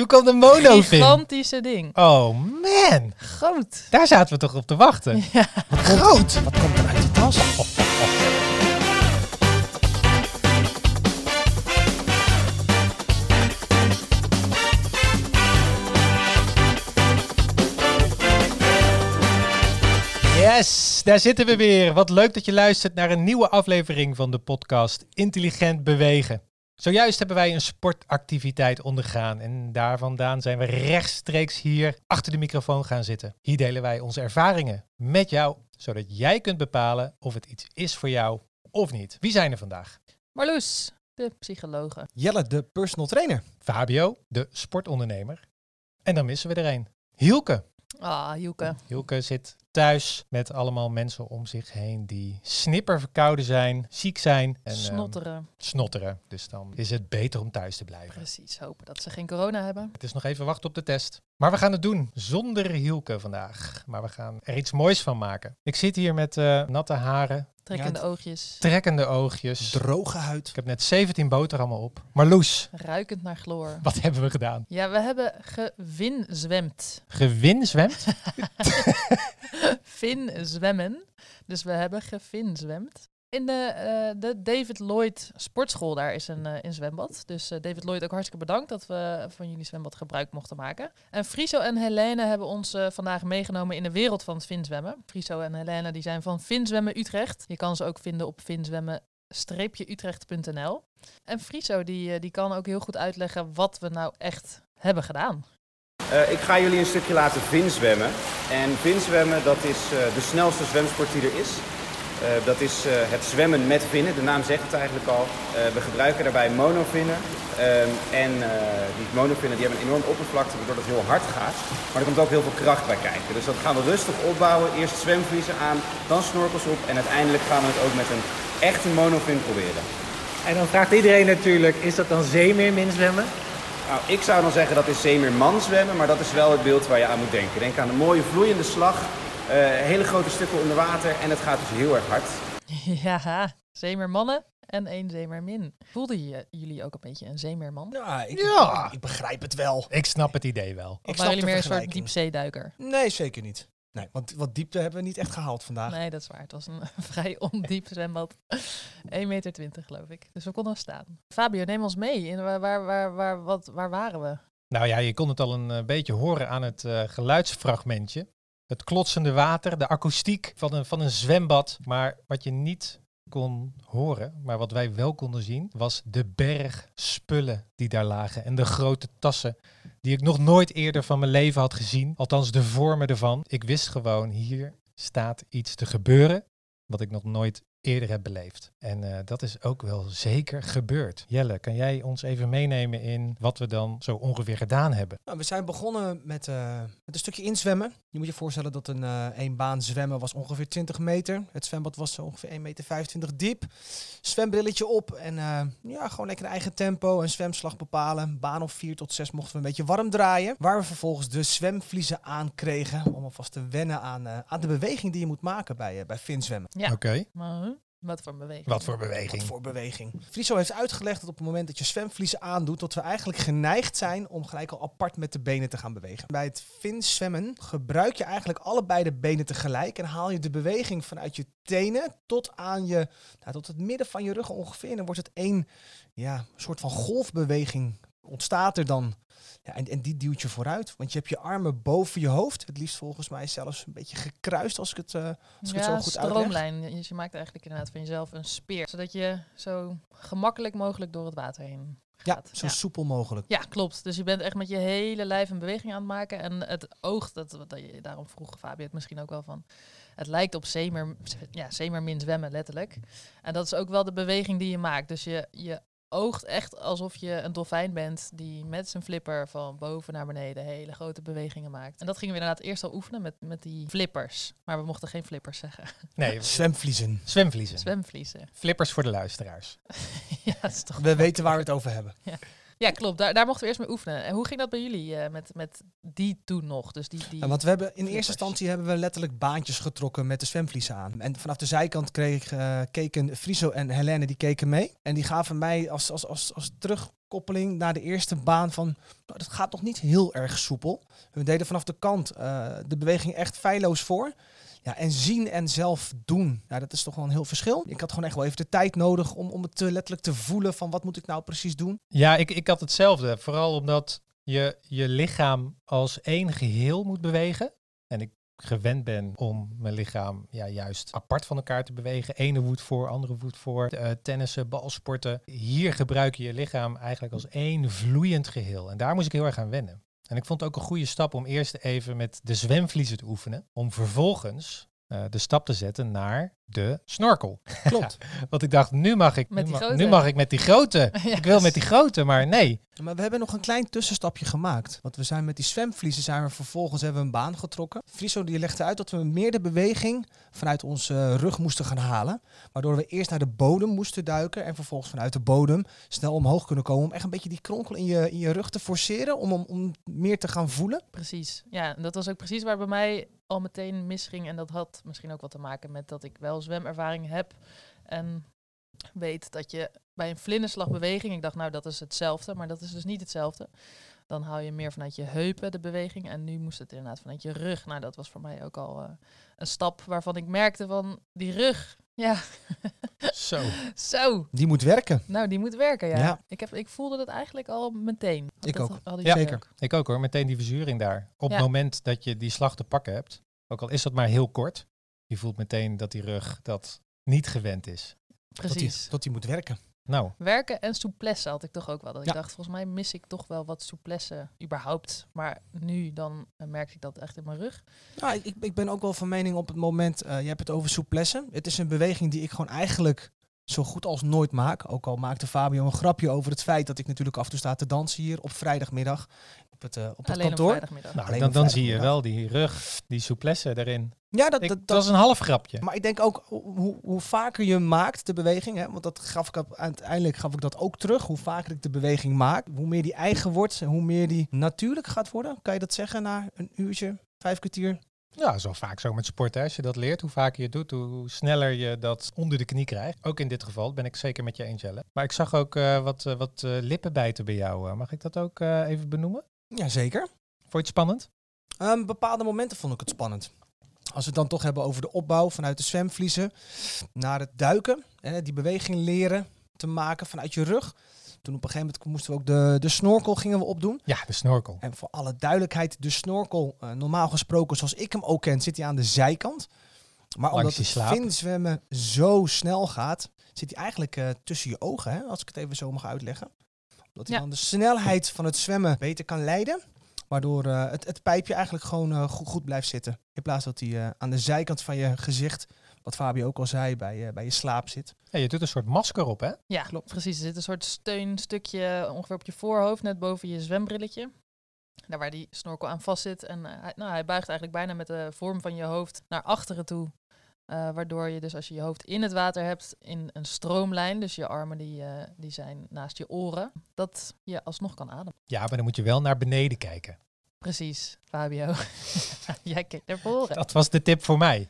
Toen kwam de monofin. Gigantische ding. Oh man, Groot. daar zaten we toch op te wachten. Ja. Groot. Wat komt er uit die tas? Yes, daar zitten we weer. Wat leuk dat je luistert naar een nieuwe aflevering van de podcast Intelligent Bewegen. Zojuist hebben wij een sportactiviteit ondergaan en daar vandaan zijn we rechtstreeks hier achter de microfoon gaan zitten. Hier delen wij onze ervaringen met jou, zodat jij kunt bepalen of het iets is voor jou of niet. Wie zijn er vandaag? Marloes, de psychologe. Jelle, de personal trainer. Fabio, de sportondernemer. En dan missen we er een. Hielke. Ah, Joeke. Hielke zit thuis met allemaal mensen om zich heen die snipperverkouden zijn, ziek zijn en ehm, Snotteren. snotteren. Dus dan is het beter om thuis te blijven. Precies, hopen dat ze geen corona hebben. Het is nog even wachten op de test. Maar we gaan het doen zonder Hielke vandaag. Maar we gaan er iets moois van maken. Ik zit hier met eh, natte haren, Trekkende Ja, oogjes. trekkende oogjes. Droge huid. Ik heb net 17 boterhammen op. Marloes, Ruikend naar chloor. wat hebben we gedaan? Ja, we hebben gewinzwemd. Gewin zwemt? Fin zwemmen. Dus we hebben gefinzwemd. In de, eh, de David Lloyd sportschool, daar is een, eh, een zwembad. Dus eh, David Lloyd, ook hartstikke bedankt dat we van jullie zwembad gebruik mochten maken. En Friso en Helene hebben ons vandaag meegenomen in de wereld van het finzwemmen. Friso en Helene die zijn van Finzwemmen Utrecht. Je kan ze ook vinden op finzwemmen-utrecht.nl. En Friso die, die kan ook heel goed uitleggen wat we nou echt hebben gedaan. Ik ga jullie een stukje laten vinzwemmen. En vinzwemmen, dat is de snelste zwemsport die er is. Eh, dat is eh, het zwemmen met vinnen, de naam zegt het eigenlijk al. Eh, we gebruiken daarbij monovinnen. Ehm, en die monovinnen die hebben een enorm oppervlakte, waardoor het heel hard gaat. Maar er komt ook heel veel kracht bij kijken. Dus dat gaan we rustig opbouwen. Eerst zwemvliezen aan, dan snorkels op. En uiteindelijk gaan we het ook met een echte monofin proberen. En dan vraagt iedereen natuurlijk, is dat dan zeemeermin zwemmen? Nou, ik zou dan zeggen dat is zeemeerman zwemmen, maar dat is wel het beeld waar je aan moet denken. Denk aan een mooie vloeiende slag, hele grote stukken onder water en het gaat dus heel erg hard. Ja, zeemermannen en één zeemermin. Voelden je, jullie ook een beetje een zeemeerman? Ja, ik, Ja. ik, ik begrijp het wel. Ik snap het idee wel. Of Ik snap waren jullie meer een soort diepzeeduiker? Nee, zeker niet. Nee, want wat diepte hebben we niet echt gehaald vandaag. Nee, dat is waar. Het was een vrij ondiep zwembad. 1,20 meter geloof ik. Dus we konden staan. Fabio, neem ons mee. In waar, waar, waar, waar, wat, waar waren we? Nou ja, je kon het al een eh, beetje horen aan het eh, geluidsfragmentje. Het klotsende water, de akoestiek van een, van een zwembad. Maar wat je niet kon horen, maar wat wij wel konden zien, was de berg spullen die daar lagen. En de grote tassen die ik nog nooit eerder van mijn leven had gezien. Althans, de vormen ervan. Ik wist gewoon, hier staat iets te gebeuren wat ik nog nooit eerder heb beleefd. En eh, dat is ook wel zeker gebeurd. Jelle, kan jij ons even meenemen in wat we dan zo ongeveer gedaan hebben? Nou, we zijn begonnen met, eh, met een stukje inzwemmen. Je moet je voorstellen dat een eh één baan zwemmen was ongeveer 20 meter. Het zwembad was zo ongeveer 1,25 meter diep. Zwembrilletje op en eh, ja, gewoon lekker een eigen tempo. Een zwemslag bepalen. Baan of 4 tot 6 mochten we een beetje warm draaien. Waar we vervolgens de zwemvliezen aan kregen. Om alvast te wennen aan, eh, aan de beweging die je moet maken bij, bij finzwemmen. Ja. Oké. Wat voor beweging? Wat voor Wat beweging? voor beweging. Friso heeft uitgelegd dat op het moment dat je zwemvliezen aandoet, dat we eigenlijk geneigd zijn om gelijk al apart met de benen te gaan bewegen. Bij het finzwemmen gebruik je eigenlijk allebei de benen tegelijk en haal je de beweging vanuit je tenen tot aan je, nou, tot het midden van je rug ongeveer. En dan wordt het één ja, soort van golfbeweging ontstaat er dan. Ja, en, en die duwt je vooruit, want je hebt je armen boven je hoofd. Het liefst volgens mij zelfs een beetje gekruist als ik het, eh, als ik het zo ja, goed uitleg. stroomlijn. Dus je maakt eigenlijk inderdaad van jezelf een speer. Zodat je zo gemakkelijk mogelijk door het water heen Ja, gaat. zo soepel mogelijk. Ja, klopt. Dus je bent echt met je hele lijf een beweging aan het maken. En het oog, dat, dat je daarom vroeg Fabio het misschien ook wel van. Het lijkt op zeemer, ja, zeemermin zwemmen, letterlijk. En dat is ook wel de beweging die je maakt. Dus je, je oogt echt alsof je een dolfijn bent die met zijn flipper van boven naar beneden hele grote bewegingen maakt. En dat gingen we inderdaad eerst al oefenen met, met die flippers. Maar we mochten geen flippers zeggen. Nee, Zwemvliezen. zwemvliezen. Zwemvliezen. Flippers voor de luisteraars. ja, dat is toch We weten waar we het over hebben. Ja, klopt. Daar, daar mochten we eerst mee oefenen. En hoe ging dat bij jullie eh, met, met die toen nog? Dus die, die... Ja, want we hebben in flippers. eerste instantie hebben we letterlijk baantjes getrokken met de zwemvliezen aan. En vanaf de zijkant kreeg, eh, keken Friso en Helene die keken mee. En die gaven mij als, als, als, als terug koppeling naar de eerste baan van, nou, dat gaat nog niet heel erg soepel. We deden vanaf de kant eh, de beweging echt feilloos voor. Ja, en zien en zelf doen, ja, dat is toch wel een heel verschil. Ik had gewoon echt wel even de tijd nodig om, om het te, letterlijk te voelen van wat moet ik nou precies doen. Ja, ik, ik had hetzelfde. Vooral omdat je je lichaam als één geheel moet bewegen. En ik gewend ben om mijn lichaam ja, juist apart van elkaar te bewegen. Ene voet voor, andere voet voor. Uh, tennissen, balsporten. Hier gebruik je je lichaam eigenlijk als één vloeiend geheel. En daar moest ik heel erg aan wennen. En ik vond het ook een goede stap om eerst even met de zwemvliezen te oefenen. Om vervolgens uh, de stap te zetten naar de snorkel. Klopt. Want ik dacht, nu mag ik, Met nu, die ma- grote. nu mag ik met die grote. Ik wil met die grote, maar nee. Maar we hebben nog een klein tussenstapje gemaakt. Want we zijn met die zwemvliezen zijn we vervolgens hebben we een baan getrokken. Friso die legde uit dat we meer de beweging vanuit onze rug moesten gaan halen. Waardoor we eerst naar de bodem moesten duiken en vervolgens vanuit de bodem snel omhoog kunnen komen. Om echt een beetje die kronkel in je, in je rug te forceren. Om, om, om meer te gaan voelen. Precies. Ja, en dat was ook precies waar bij mij al meteen misging. En dat had misschien ook wat te maken met dat ik wel zwemervaring heb. En weet dat je bij een vlinderslagbeweging, ik dacht nou dat is hetzelfde, maar dat is dus niet hetzelfde. Dan hou je meer vanuit je heupen de beweging. En nu moest het inderdaad vanuit je rug. Nou, dat was voor mij ook al eh, een stap waarvan ik merkte van die rug. Ja, Zo. zo. Die moet werken. Nou, die moet werken, ja. Ja. Ik, heb, ik voelde dat eigenlijk al meteen. Ik Dat ook. Ja, zeker. ook. Ik ook hoor, meteen die verzuring daar. Op Ja. het moment dat je die slag te pakken hebt, ook al is dat maar heel kort, je voelt meteen dat die rug dat niet gewend is. Precies. dat die moet werken. Nou, Werken en souplesse had ik toch ook wel. Dat Ja. ik dacht, volgens mij mis ik toch wel wat souplesse überhaupt. Maar nu dan eh, merk ik dat echt in mijn rug. Nou, ik, ik ben ook wel van mening op het moment, eh, je hebt het over souplesse. Het is een beweging die ik gewoon eigenlijk zo goed als nooit maak. Ook al maakte Fabio een grapje over het feit dat ik natuurlijk af en toe sta te dansen hier op vrijdagmiddag op het, eh, op het Alleen op kantoor. vrijdagmiddag. nou Alleen dan, op dan zie je wel die rug, die souplesse erin. Ja, dat, Ik, dat, dat was een half grapje. maar ik denk ook hoe, hoe vaker je maakt de beweging, hè, want dat gaf ik uiteindelijk gaf ik dat ook terug. Hoe vaker ik de beweging maak, hoe meer die eigen wordt en hoe meer die natuurlijk gaat worden. Kan je dat zeggen na een uurtje, vijf kwartier? Ja, zo vaak zo met sporten. Als je dat leert, hoe vaker je het doet, hoe sneller je dat onder de knie krijgt. Ook in dit geval ben ik zeker met je eens, Jelle. Maar ik zag ook eh, wat, eh, wat eh, lippenbijten bij jou. Mag ik dat ook even benoemen? Jazeker. Vond je het spannend? Ehm, bepaalde momenten vond ik het spannend. Als we het dan toch hebben over de opbouw vanuit de zwemvliezen naar het duiken. Hè, die beweging leren te maken vanuit je rug. Toen op een gegeven moment moesten we ook de, de snorkel gingen we opdoen. Ja, de snorkel. En voor alle duidelijkheid, de snorkel, eh, normaal gesproken zoals ik hem ook ken, zit hij aan de zijkant. Maar Langs omdat je het slaap. vinzwemmen zo snel gaat, zit hij eigenlijk eh, tussen je ogen, hè, als ik het even zo mag uitleggen. Omdat hij Ja. dan de snelheid van het zwemmen beter kan leiden. Waardoor eh, het, het pijpje eigenlijk gewoon eh, goed, goed blijft zitten. In plaats dat hij eh, aan de zijkant van je gezicht, wat Fabio ook al zei, bij, eh, bij je slaap zit. Ja, je doet een soort masker op, hè? Ja, Klopt. precies. Er zit een soort steunstukje ongeveer op je voorhoofd, net boven je zwembrilletje. Daar waar die snorkel aan vast zit. En eh, hij, nou, hij buigt eigenlijk bijna met de vorm van je hoofd naar achteren toe. Eh, waardoor je dus als je je hoofd in het water hebt in een stroomlijn, dus je armen die, eh, die zijn naast je oren, dat je alsnog kan ademen. Ja, maar dan moet je wel naar beneden kijken. Precies, Fabio. Jij kijkt naar voren. Dat was de tip voor mij.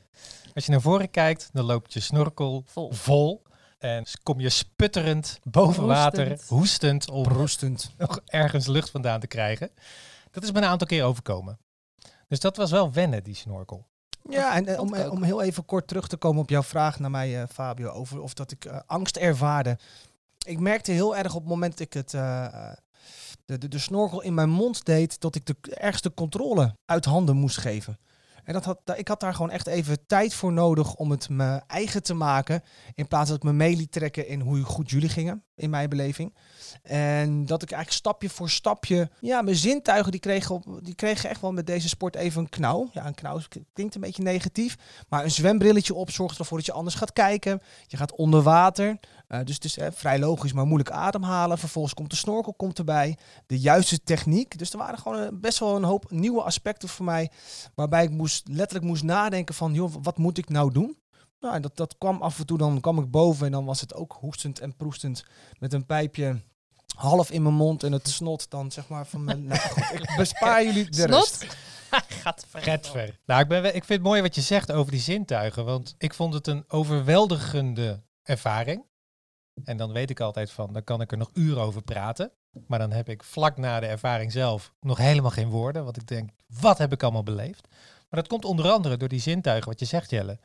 Als je naar voren kijkt, dan loopt je snorkel Vol. vol. En kom je sputterend boven water, Hoestend. om nog ergens lucht vandaan te krijgen. Dat is me een aantal keer overkomen. Dus dat was wel wennen, die snorkel. Ja, en eh, om, eh, om heel even kort terug te komen op jouw vraag naar mij, eh, Fabio, over of dat ik eh, angst ervaarde. Ik merkte heel erg op het moment dat ik het, de, de, de snorkel in mijn mond deed, dat ik de ergste controle uit handen moest geven. En dat had, ik had daar gewoon echt even tijd voor nodig om het me eigen te maken. In plaats dat ik me mee liet trekken in hoe goed jullie gingen, in mijn beleving. En dat ik eigenlijk stapje voor stapje, ja, mijn zintuigen die kregen, op, die kregen echt wel met deze sport even een knauw. Ja, een knauw klinkt een beetje negatief. Maar een zwembrilletje op zorgt ervoor dat je anders gaat kijken. Je gaat onder water. Eh, dus het is eh, vrij logisch, maar moeilijk ademhalen. Vervolgens komt de snorkel komt erbij. De juiste techniek. Dus er waren gewoon eh, best wel een hoop nieuwe aspecten voor mij. Waarbij ik moest, letterlijk moest nadenken van, joh, wat moet ik nou doen? Nou, en dat, dat kwam af en toe, dan kwam ik boven en dan was het ook hoestend en proestend met een pijpje half in mijn mond en het snot dan zeg maar van mijn... Nou, goed, ik bespaar jullie de rest. Snot? Gaat ver. Nou, ik, ben, ik vind het mooi wat je zegt over die zintuigen. Want ik vond het een overweldigende ervaring. En dan weet ik altijd van, dan kan ik er nog uren over praten. Maar dan heb ik vlak na de ervaring zelf nog helemaal geen woorden. Want ik denk, wat heb ik allemaal beleefd? Maar dat komt onder andere door die zintuigen, wat je zegt Jelle.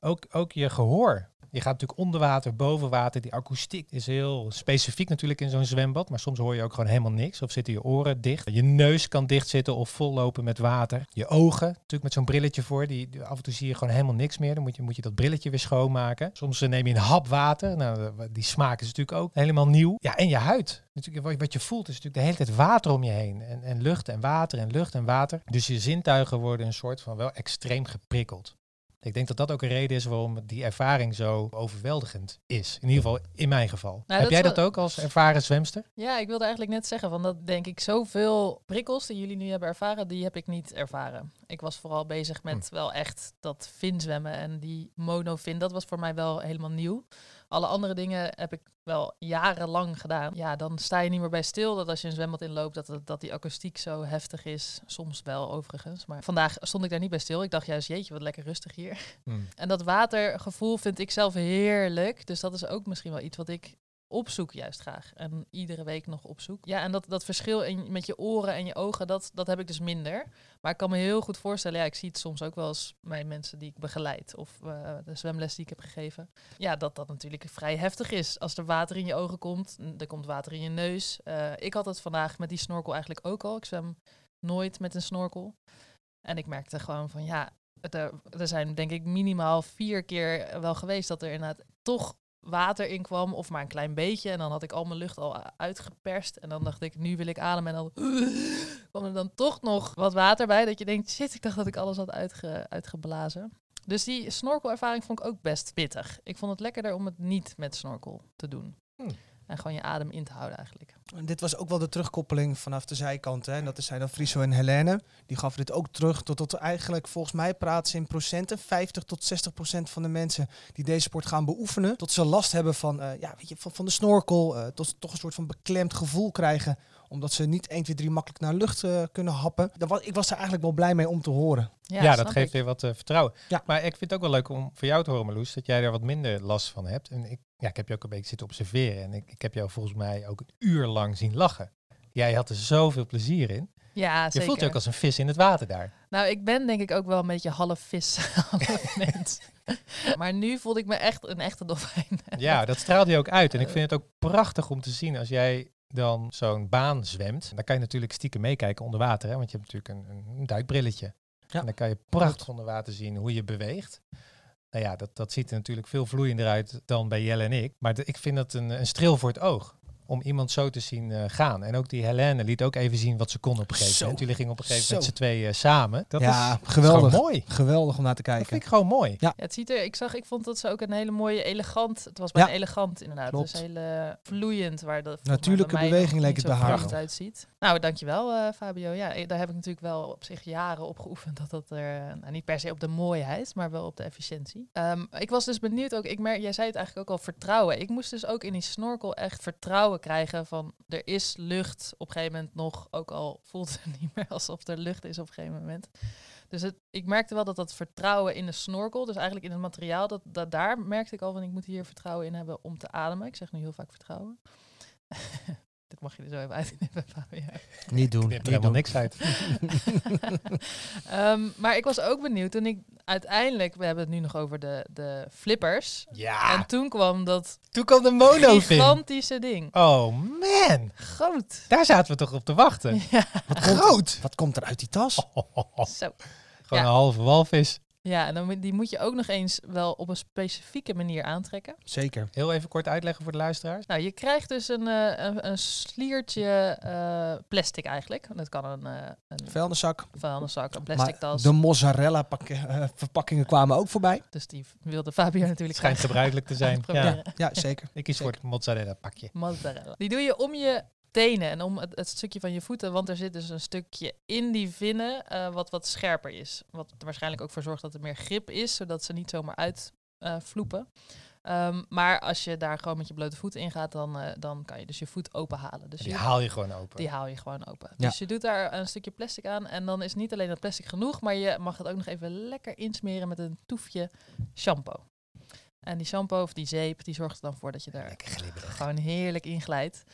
Ook, ook je gehoor. Je gaat natuurlijk onder water, boven water. Die akoestiek is heel specifiek natuurlijk in zo'n zwembad. Maar soms hoor je ook gewoon helemaal niks. Of zitten je oren dicht. Je neus kan dicht zitten of vollopen met water. Je ogen, natuurlijk met zo'n brilletje voor. Die, af en toe zie je gewoon helemaal niks meer. Dan moet je, moet je dat brilletje weer schoonmaken. Soms eh, neem je een hap water. Nou, eh, die smaak is natuurlijk ook helemaal nieuw. Ja, en je huid. Natuurlijk, wat je voelt is natuurlijk de hele tijd water om je heen. En, en lucht en water en lucht en water. Dus je zintuigen worden een soort van wel extreem geprikkeld. Ik denk dat dat ook een reden is waarom die ervaring zo overweldigend is. In ieder geval in mijn geval. Nou, Heb jij dat wel- ook als ervaren zwemster? Ja, ik wilde eigenlijk net zeggen, van dat denk ik zoveel prikkels die jullie nu hebben ervaren, die heb ik niet ervaren. Ik was vooral bezig met wel echt dat finzwemmen en die monofin, dat was voor mij wel helemaal nieuw. Alle andere dingen heb ik wel jarenlang gedaan. Ja, dan sta je niet meer bij stil dat als je een zwembad inloopt, dat, het- dat die akoestiek zo heftig is. Soms wel overigens, maar vandaag stond ik daar niet bij stil. Ik dacht juist, jeetje, wat lekker rustig hier. En dat watergevoel vind ik zelf heerlijk. Dus dat is ook misschien wel iets wat ik opzoek juist graag. En iedere week nog opzoek. Ja, en dat, dat verschil in, met je oren en je ogen, dat, dat heb ik dus minder. Maar ik kan me heel goed voorstellen, ja, ik zie het soms ook wel eens bij mensen die ik begeleid. Of eh, de zwemles die ik heb gegeven. Ja, dat dat natuurlijk vrij heftig is. Als er water in je ogen komt, er komt water in je neus. Eh, ik had het vandaag met die snorkel eigenlijk ook al. Ik zwem nooit met een snorkel. En ik merkte gewoon van, ja, er, er zijn denk ik minimaal vier keer wel geweest dat er inderdaad toch water in kwam, of maar een klein beetje. En dan had ik al mijn lucht al uitgeperst. En dan dacht ik, nu wil ik ademen. En dan kwam er dan toch nog wat water bij. Dat je denkt, shit, ik dacht dat ik alles had uitge, uitgeblazen. Dus die snorkelervaring vond ik ook best pittig. Ik vond het lekkerder om het niet met snorkel te doen. Hmm. En gewoon je adem in te houden eigenlijk. En dit was ook wel de terugkoppeling vanaf de zijkant. Hè? En dat zijn dan Friso en Helene. Die gaven dit ook terug. Tot, tot eigenlijk, volgens mij praten ze in procenten. 50 tot 60 procent van de mensen die deze sport gaan beoefenen. Tot ze last hebben van, eh, ja, weet je, van, van de snorkel. eh, tot ze toch een soort van beklemd gevoel krijgen. Omdat ze niet 1, 2, 3 makkelijk naar lucht eh, kunnen happen. Dan was, ik was er eigenlijk wel blij mee om te horen. Ja, dat geeft ik. weer wat eh, vertrouwen. Ja. Maar ik vind het ook wel leuk om voor jou te horen, Marloes, dat jij er wat minder last van hebt. En ik, ja, ik heb je ook een beetje zitten observeren. En ik, ik heb jou volgens mij ook een uur lang zien lachen. Jij had er zoveel plezier in. Ja, Je zeker. voelt je ook als een vis in het water daar. Nou, ik ben denk ik ook wel een beetje half vis, half mens. maar nu voelde ik me echt een echte dolfijn. Ja, dat straalde je ook uit. En ik vind het ook prachtig om te zien als jij dan zo'n baan zwemt. Dan kan je natuurlijk stiekem meekijken onder water, hè? want je hebt natuurlijk een, een duikbrilletje. Ja. En dan kan je prachtig onder water zien hoe je beweegt. Nou ja, dat, dat ziet er natuurlijk veel vloeiender uit dan bij Jelle en ik. Maar de- ik vind dat een, een streel voor het oog. Om iemand zo te zien eh, gaan. En ook die Helene liet ook even zien wat ze kon op een gegeven Zo. moment. Jullie gingen op een gegeven moment z'n tweeën samen. Dat Ja, is, dat is geweldig. gewoon mooi. Geweldig om naar te Dat kijken. vind ik gewoon mooi. Ja, het ziet er, ik zag, ik vond dat ze ook een hele mooie elegant. Het was bijna Ja. elegant inderdaad. Klopt. Dus hele vloeiend waar mij Natuurlijke beweging leek het bij haar uitziet. Nou, dankjewel eh Fabio. Ja, eh, daar heb ik natuurlijk wel op zich jaren op geoefend dat dat er eh, nou, niet per se op de mooiheid, maar wel op de efficiëntie. Ehm, ik was dus benieuwd ook. Ik merk, jij zei het eigenlijk ook al vertrouwen. Ik moest dus ook in die snorkel echt vertrouwen krijgen van er is lucht op een gegeven moment nog, ook al voelt het niet meer alsof er lucht is op een gegeven moment. Dus het, ik merkte wel dat dat vertrouwen in de snorkel, dus eigenlijk in het materiaal, dat, dat daar merkte ik al van ik moet hier vertrouwen in hebben om te ademen. Ik zeg nu heel vaak vertrouwen. Dit mag je er zo even uitknippen, Fabio. Niet doen. Ik heb er helemaal niks uit. Ehm, maar ik was ook benieuwd toen ik uiteindelijk, we hebben het nu nog over de, de flippers. Ja, En toen kwam dat toen kwam de monofin. gigantische ding. Oh man, Groot. daar zaten we toch op te wachten. Ja, Wat komt, wat komt er uit die tas? zo. Gewoon Ja. een halve walvis. Ja, en dan, die moet je ook nog eens wel op een specifieke manier aantrekken. Zeker. Heel even kort uitleggen voor de luisteraars. Nou, je krijgt dus een, eh, een, een sliertje eh, plastic eigenlijk. Dat kan een, eh een Vuilniszak. vuilniszak, een plastic Maar tas. de mozzarella eh, verpakkingen kwamen ook voorbij. Dus die wilde Fabio natuurlijk Het schijnt gebruikelijk te zijn. Ja, proberen. Ja, zeker. ik kies voor het mozzarella pakje. Mozzarella. Die doe je om je tenen en om het, het stukje van je voeten, want er zit dus een stukje in die vinnen eh, wat wat scherper is. Wat er waarschijnlijk ook voor zorgt dat er meer grip is, zodat ze niet zomaar uitvloepen. Ehm, maar als je daar gewoon met je blote voeten in gaat, dan, eh, dan kan je dus je voet openhalen. Dus Die je, haal je gewoon open. die haal je gewoon open. Ja. Dus je doet daar een stukje plastic aan en dan is niet alleen dat plastic genoeg, maar je mag het ook nog even lekker insmeren met een toefje shampoo. En die shampoo of die zeep, die zorgt er dan voor dat je daar gewoon heerlijk in glijdt.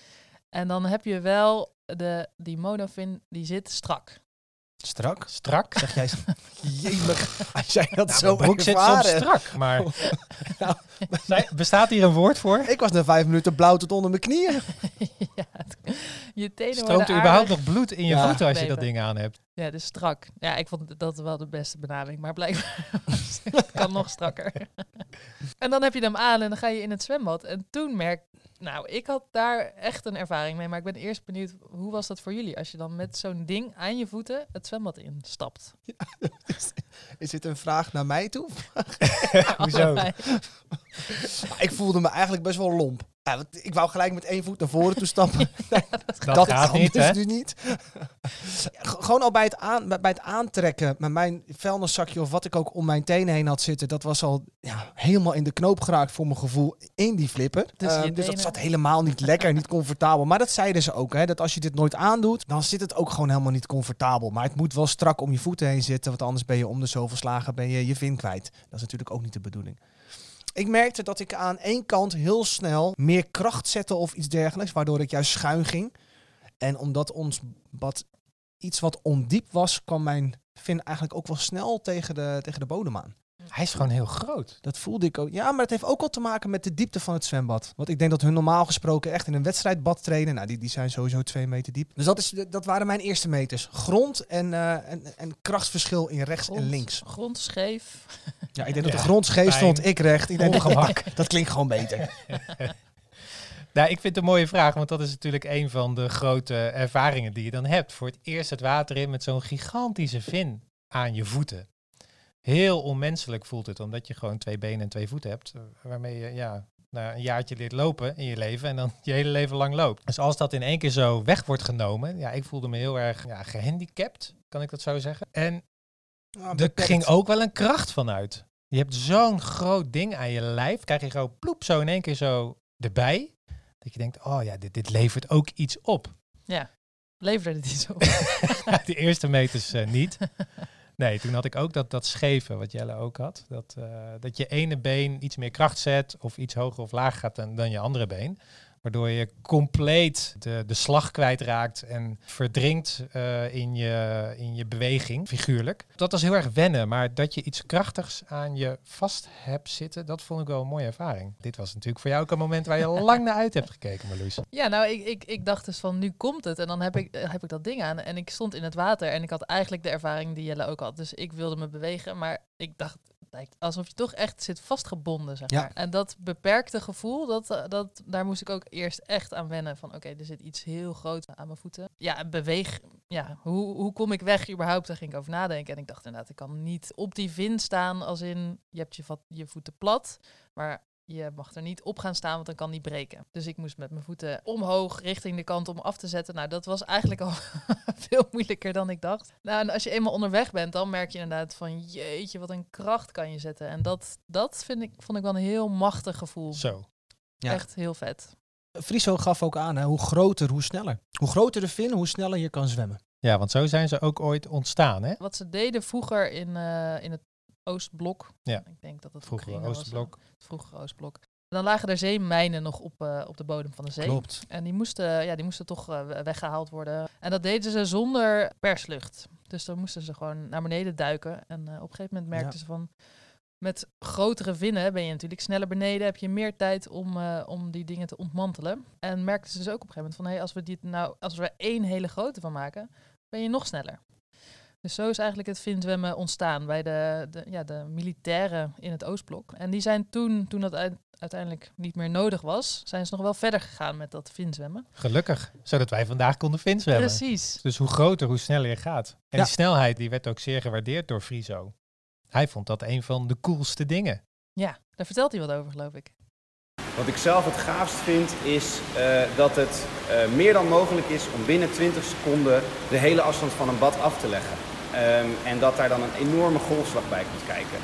En dan heb je wel de, die monofin, die zit strak. Strak? Strak. Zeg jij, jemig, als jij dat Nou, zo mijn broek zit soms strak, maar Nou. Zij- bestaat hier een woord voor? Ik was na vijf minuten blauw tot onder mijn knieën. ja, het- je tenen Stroomt er überhaupt aardig- nog bloed in je Ja. voeten als je dat ding aan hebt? Ja, dus strak. Ja, ik vond dat wel de beste benaming, maar blijkbaar het kan nog strakker. en dan heb je hem aan en dan ga je in het zwembad. En toen merk nou, ik had daar echt een ervaring mee, maar ik ben eerst benieuwd, hoe was dat voor jullie als je dan met zo'n ding aan je voeten het zwembad instapt? Is dit een vraag naar mij toe? Hoezo? Ik voelde me eigenlijk best wel lomp. Ja, want ik wou gelijk met één voet naar voren toe stappen. Dat, gaat kan niet, dus hè? nu niet. Ja, Gewoon al bij het, aan, bij het aantrekken met mijn vuilniszakje of wat ik ook om mijn tenen heen had zitten, dat was al ja, helemaal in de knoop geraakt voor mijn gevoel in die flipper. Dus Ehm, dus dat zat helemaal niet lekker, niet comfortabel. Maar dat zeiden ze ook, hè, dat als je dit nooit aandoet, dan zit het ook gewoon helemaal niet comfortabel. Maar het moet wel strak om je voeten heen zitten, want anders ben je om de zoveel slagen ben je je vin kwijt. Dat is natuurlijk ook niet de bedoeling. Ik merkte dat ik aan één kant heel snel meer kracht zette of iets dergelijks, waardoor ik juist schuin ging. En omdat ons bad iets wat ondiep was, kwam mijn vin eigenlijk ook wel snel tegen de, tegen de bodem aan. Hij is gewoon heel groot. Dat voelde ik ook. Ja, maar het heeft ook wel te maken met de diepte van het zwembad. Want ik denk dat hun normaal gesproken echt in een wedstrijdbad trainen. Nou, die, die zijn sowieso twee meter diep. Dus dat, is, dat waren mijn eerste meters. Grond en, eh, en, en krachtsverschil in rechts en links. Grond scheef. Ja, ik denk dat de grond scheef stond, ik recht. Ik denk Ongemak. dat klinkt gewoon beter. Nou, ik vind het een mooie vraag, want dat is natuurlijk een van de grote ervaringen die je dan hebt. Voor het eerst het water in met zo'n gigantische vin aan je voeten. Heel onmenselijk voelt het, omdat je gewoon twee benen en twee voeten hebt, eh, waarmee je ja, nou, een jaartje leert lopen in je leven en dan je hele leven lang loopt. Dus als dat in één keer zo weg wordt genomen, ja, ik voelde me heel erg ja, gehandicapt, kan ik dat zo zeggen. En er ging ook wel een kracht vanuit. Je hebt zo'n groot ding aan je lijf, krijg je gewoon ploep zo in één keer zo erbij. Dat je denkt, oh ja, dit, dit levert ook iets op. Leverde dit iets op? De eerste meters eh, niet. Nee, toen had ik ook dat, dat scheven, wat Jelle ook had. Dat, eh, dat je ene been iets meer kracht zet of iets hoger of lager gaat dan, dan je andere been. Waardoor je compleet de, de slag kwijtraakt en verdrinkt eh, in, je, in je beweging, figuurlijk. Dat was heel erg wennen, maar dat je iets krachtigs aan je vast hebt zitten, dat vond ik wel een mooie ervaring. Dit was natuurlijk voor jou ook een moment waar je lang naar uit hebt gekeken, Marloes. Ja, nou, ik, ik, ik dacht dus van nu komt het. En dan heb ik, eh, heb ik dat ding aan. En ik stond in het water. En ik had eigenlijk de ervaring die Jelle ook had. Dus ik wilde me bewegen. Maar ik dacht, lijkt alsof je toch echt zit vastgebonden, zeg Ja. maar. En dat beperkte gevoel, dat, eh, dat, daar moest ik ook eerst echt aan wennen. Van oké, er zit iets heel groots aan mijn voeten. Ja, beweeg. Ja, hoe, hoe kom ik weg überhaupt? Daar ging ik over nadenken. En ik dacht inderdaad, ik kan niet op die vin staan als in, je hebt je, vat, je voeten plat. Maar je mag er niet op gaan staan, want dan kan die breken. Dus ik moest met mijn voeten omhoog richting de kant om af te zetten. Nou, dat was eigenlijk al veel moeilijker dan ik dacht. Nou, en als je eenmaal onderweg bent, dan merk je inderdaad van jeetje, wat een kracht kan je zetten. En dat, dat vind ik, vond ik wel een heel machtig gevoel. Zo. Ja. Echt heel vet. Friso gaf ook aan, hè, hoe groter, hoe sneller. Hoe groter de vin, hoe sneller je kan zwemmen. Ja, want zo zijn ze ook ooit ontstaan, hè? Wat ze deden vroeger in, eh, in het Oostblok. Ja. Ik denk dat het Vroeger was, Oostblok. eh, Het vroegere Oostblok. Dan lagen er zeemijnen nog op, eh, op de bodem van de zee. Klopt. En die moesten, ja, die moesten toch eh, we- weggehaald worden. En dat deden ze zonder perslucht. Dus dan moesten ze gewoon naar beneden duiken. En eh, op een gegeven moment merkten Ja. ze van... Met grotere vinnen ben je natuurlijk sneller beneden. Heb je meer tijd om, om die dingen te ontmantelen. En merkten ze dus ook op een gegeven moment van... Hey, als we dit nou, als we er één hele grote van maken, ben je nog sneller. Dus zo is eigenlijk het vinzwemmen ontstaan bij de, de, ja, de militairen in het Oostblok. En die zijn toen, toen dat uit- uiteindelijk niet meer nodig was, zijn ze nog wel verder gegaan met dat vinzwemmen. Gelukkig, zodat wij vandaag konden vinzwemmen. Precies. Dus hoe groter, hoe sneller je gaat. En Ja. die snelheid die werd ook zeer gewaardeerd door Friso. Hij vond dat een van de coolste dingen. Ja, daar vertelt hij wat over, geloof ik. Wat ik zelf het gaafst vind is eh, dat het eh, meer dan mogelijk is om binnen 20 seconden de hele afstand van een bad af te leggen. Ehm, en dat daar dan een enorme golfslag bij komt kijken.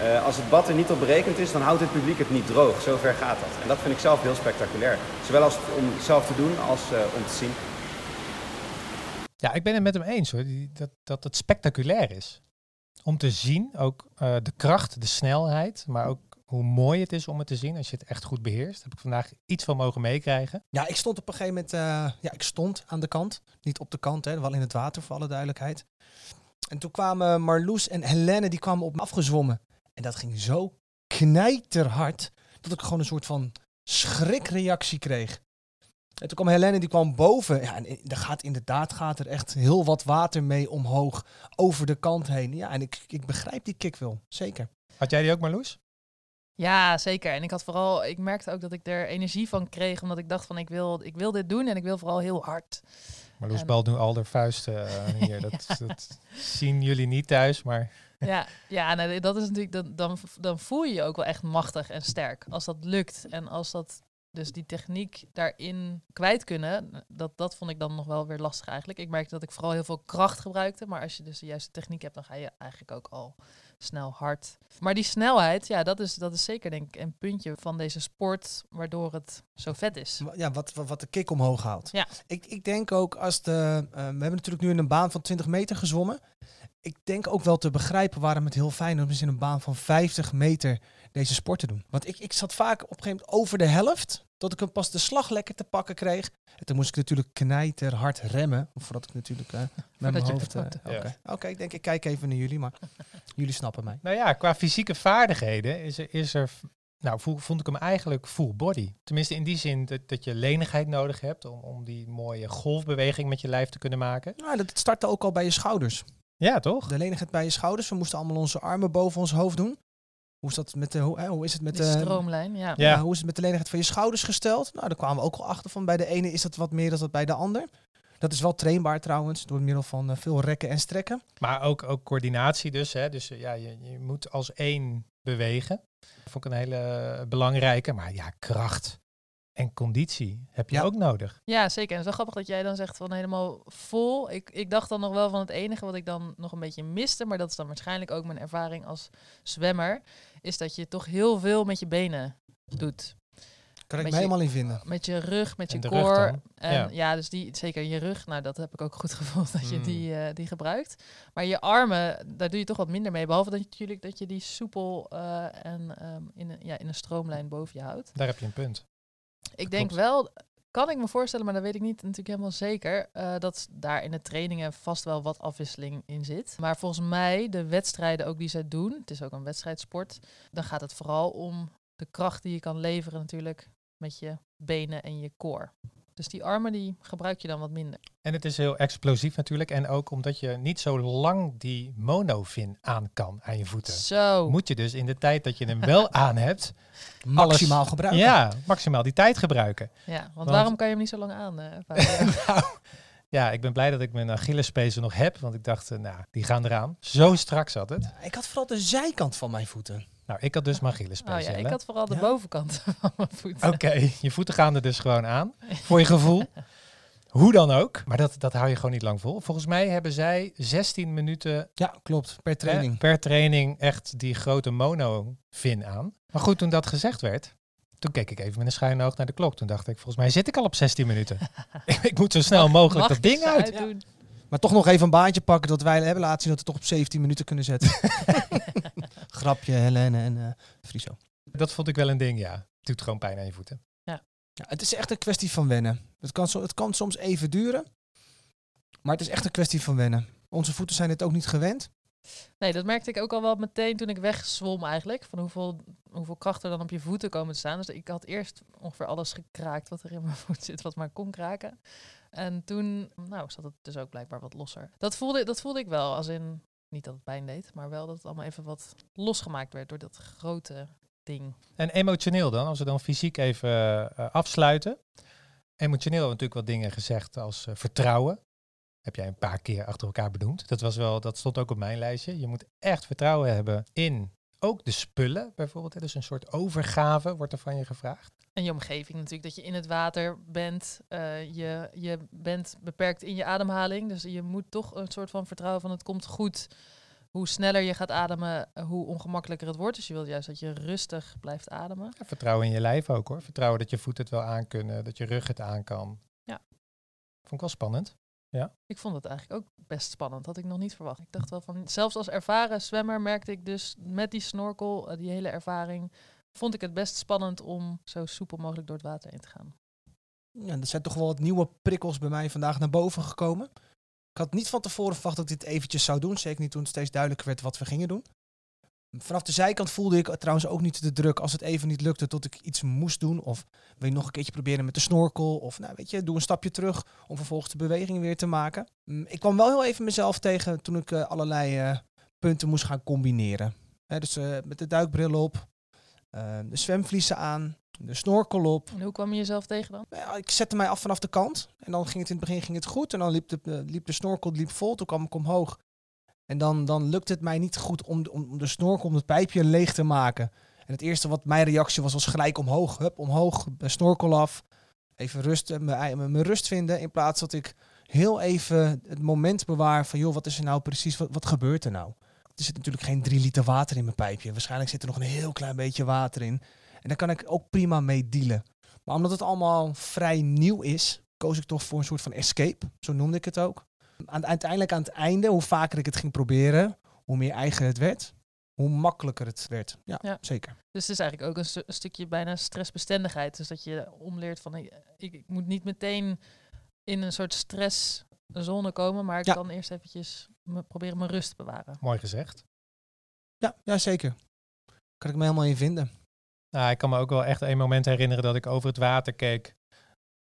Eh, als het bad er niet op berekend is, dan houdt het publiek het niet droog. Zover gaat dat. En dat vind ik zelf heel spectaculair. Zowel als het om zelf te doen als eh, om te zien. Ja, ik ben het met hem eens hoor, die, dat, dat het spectaculair is. Om te zien, ook eh, de kracht, de snelheid, maar ook hoe mooi het is om het te zien als je het echt goed beheerst. Heb ik vandaag iets van mogen meekrijgen. Ja, ik stond op een gegeven moment, eh, ja, ik stond aan de kant. Niet op de kant, hè, wel in het water voor alle duidelijkheid. En toen kwamen Marloes en Helene, die kwamen op me afgezwommen. En dat ging zo knijterhard, dat ik gewoon een soort van schrikreactie kreeg. En toen kwam Helene, die kwam boven. Ja, en er gaat inderdaad gaat er echt heel wat water mee omhoog, over de kant heen. Ja, en ik, ik begrijp die kick wel, zeker. Had jij die ook, Marloes? Ja, zeker. En ik had vooral, ik merkte ook dat ik er energie van kreeg, omdat ik dacht van ik wil, ik wil dit doen en ik wil vooral heel hard. Marloes En- balt nu al de vuisten eh, hier. Dat, dat zien jullie niet thuis, maar Ja, ja nou, dat is natuurlijk, dan, dan, dan voel je je ook wel echt machtig en sterk. Als dat lukt en als dat, dus die techniek daarin kwijt kunnen, dat, dat vond ik dan nog wel weer lastig eigenlijk. Ik merkte dat ik vooral heel veel kracht gebruikte, maar als je dus de juiste techniek hebt, dan ga je eigenlijk ook al snel hard. Maar die snelheid, ja, dat is, dat is zeker denk ik een puntje van deze sport, waardoor het zo vet is. Ja, wat, wat, wat de kick omhoog haalt. Ja. Ik, ik denk ook als de. eh, we hebben natuurlijk nu in een baan van 20 meter gezwommen. Ik denk ook wel te begrijpen waarom het heel fijn is om eens in een baan van 50 meter deze sport te doen. Want ik, ik zat vaak op een gegeven moment over de helft. Tot ik hem pas de slag lekker te pakken kreeg. En toen moest ik natuurlijk knijter hard remmen. Voordat ik natuurlijk eh, met mijn hoofd... eh, foto- Oké, ik denk ik kijk even naar jullie. Maar jullie snappen mij. Nou ja, qua fysieke vaardigheden is er, is er nou, vo- vond ik hem eigenlijk full body. Tenminste in die zin dat, dat je lenigheid nodig hebt om, om die mooie golfbeweging met je lijf te kunnen maken. Nou, dat startte ook al bij je schouders. Ja, toch? De lenigheid bij je schouders. We moesten allemaal onze armen boven ons hoofd doen. Hoe is, dat met de, hoe, is het met de... stroomlijn, ja. Ja. Ja, hoe is het met de lenigheid van je schouders gesteld? Nou, daar kwamen we ook al achter van. Bij de ene is dat wat meer dan dat bij de ander. Dat is wel trainbaar trouwens, door middel van eh, veel rekken en strekken. Maar ook, ook coördinatie dus. Hè? Dus eh, ja, je, je moet als één bewegen. Dat vond ik een hele belangrijke. Maar ja, kracht en conditie heb je Ja. ook nodig. Ja, zeker. En het is wel grappig dat jij dan zegt van helemaal vol. Ik, ik dacht dan nog wel van het enige wat ik dan nog een beetje miste, maar dat is dan waarschijnlijk ook mijn ervaring als zwemmer, is dat je toch heel veel met je benen doet. Kan ik me je- helemaal in vinden. Met je rug, met je En core. En Ja. ja. dus die, zeker je rug, nou dat heb ik ook goed gevoeld dat je Mm. die, eh, die gebruikt. Maar je armen, daar doe je toch wat minder mee. Behalve dat je natuurlijk dat je die soepel eh, en ehm, in, een, ja, in een stroomlijn boven je houdt. Daar heb je een punt. Ik denk Klopt. wel, kan ik me voorstellen, maar dat weet ik niet natuurlijk helemaal zeker, eh, dat daar in de trainingen vast wel wat afwisseling in zit. Maar volgens mij, de wedstrijden ook die zij doen, het is ook een wedstrijdsport, dan gaat het vooral om de kracht die je kan leveren natuurlijk met je benen en je core. Dus die armen die gebruik je dan wat minder. En het is heel explosief natuurlijk. En ook omdat je niet zo lang die monofin aan kan aan je voeten. Zo. Moet je dus in de tijd dat je hem wel aan hebt, Maximaal gebruiken. ja, maximaal die tijd gebruiken. Ja, want, Want- waarom kan je hem niet zo lang aan? eh, nou, ja, ik ben blij dat ik mijn Achillespezen nog heb. Want ik dacht, eh, nou, die gaan eraan. Zo strak zat het. Ik had vooral de zijkant van mijn voeten. Nou, ik had dus mijn oh ja, ik had vooral de Ja? bovenkant van mijn voeten. Oké, je voeten gaan er dus gewoon aan. Voor je gevoel. Hoe dan ook. Maar dat, dat hou je gewoon niet lang vol. Volgens mij hebben zij 16 minuten Ja, klopt. Per training. per training echt die grote monofin aan. Maar goed, toen dat gezegd werd, toen keek ik even met een schuine oog naar de klok. Toen dacht ik, volgens mij zit ik al op 16 minuten. ik, moet zo snel mogelijk Mag dat ding uit. uitdoen? Maar toch nog even een baantje pakken dat wij hebben laten zien dat we toch op 17 minuten kunnen zetten. Grapje, Helene en eh Friso. Dat vond ik wel een ding, ja. Het doet gewoon pijn aan je voeten. Ja, het is echt een kwestie van wennen. Het kan, zo, het kan soms even duren, maar het is echt een kwestie van wennen. Onze voeten zijn het ook niet gewend. Nee, dat merkte ik ook al wel meteen toen ik wegzwom eigenlijk. Van hoeveel, hoeveel kracht er dan op je voeten komen te staan. Dus ik had eerst ongeveer alles gekraakt wat er in mijn voet zit, wat maar kon kraken. En toen, nou, zat het dus ook blijkbaar wat losser. Dat voelde, dat voelde ik wel, als in, niet dat het pijn deed, maar wel dat het allemaal even wat losgemaakt werd door dat grote ding. En emotioneel dan, als we dan fysiek even eh, afsluiten. Emotioneel hebben we natuurlijk wat dingen gezegd als eh, vertrouwen. Heb jij een paar keer achter elkaar benoemd. Dat, was wel, dat stond ook op mijn lijstje. Je moet echt vertrouwen hebben in ook de spullen bijvoorbeeld. Dus een soort overgave wordt er van je gevraagd. En je omgeving natuurlijk, dat je in het water bent. eh, je, je bent beperkt in je ademhaling. Dus je moet toch een soort van vertrouwen van het komt goed. Hoe sneller je gaat ademen, hoe ongemakkelijker het wordt. Dus je wilt juist dat je rustig blijft ademen. Ja, vertrouwen in je lijf ook hoor. Vertrouwen dat je voeten het wel aan kunnen, dat je rug het aan kan. Ja. Vond ik wel spannend. Ik vond het eigenlijk ook best spannend. Had ik nog niet verwacht. Ik dacht wel van, zelfs als ervaren zwemmer merkte ik dus met die snorkel, eh, die hele ervaring, vond ik het best spannend om zo soepel mogelijk door het water in te gaan. Ja, er zijn toch wel wat nieuwe prikkels bij mij vandaag naar boven gekomen. Ik had niet van tevoren verwacht dat ik dit eventjes zou doen. Zeker niet toen het steeds duidelijker werd wat we gingen doen. Vanaf de zijkant voelde ik trouwens ook niet de druk als het even niet lukte tot ik iets moest doen. Of wil je nog een keertje proberen met de snorkel. Of nou weet je, doe een stapje terug om vervolgens de beweging weer te maken. Mm, Ik kwam wel heel even mezelf tegen toen ik eh, allerlei eh, punten moest gaan combineren. Dus eh, met de duikbril op, eh, de zwemvliezen aan, de snorkel op. En hoe kwam je jezelf tegen dan? Nou ja, ik zette mij af vanaf de kant. En dan ging het in het begin ging het goed. En dan liep de, liep de snorkel liep vol. Toen kwam ik omhoog. En dan, dan lukte het mij niet goed om, om, om de snorkel, om het pijpje leeg te maken. En het eerste wat mijn reactie was, was gelijk omhoog. Hup, omhoog, snorkel af. Even rust, eh, mijn mijn rust vinden. In plaats dat ik heel even het moment bewaar van... joh, wat is er nou precies, wat, wat gebeurt er nou? Er zit natuurlijk geen drie liter water in mijn pijpje. Waarschijnlijk zit er nog een heel klein beetje water in. En daar kan ik ook prima mee dealen. Maar omdat het allemaal vrij nieuw is, koos ik toch voor een soort van escape. Zo noemde ik het ook. Aan, uiteindelijk aan het einde, hoe vaker ik het ging proberen, hoe meer eigen het werd, hoe makkelijker het werd. Ja, Ja. zeker. Dus het is eigenlijk ook een, stu- een stukje bijna stressbestendigheid. Dus dat je omleert van ik, ik, moet niet meteen in een soort stresszone komen, maar ik Ja. kan eerst eventjes me, proberen mijn rust te bewaren. Mooi gezegd. Ja, ja, zeker. Kan ik me helemaal in vinden. Nou, ik kan me ook wel echt een moment herinneren dat ik over het water keek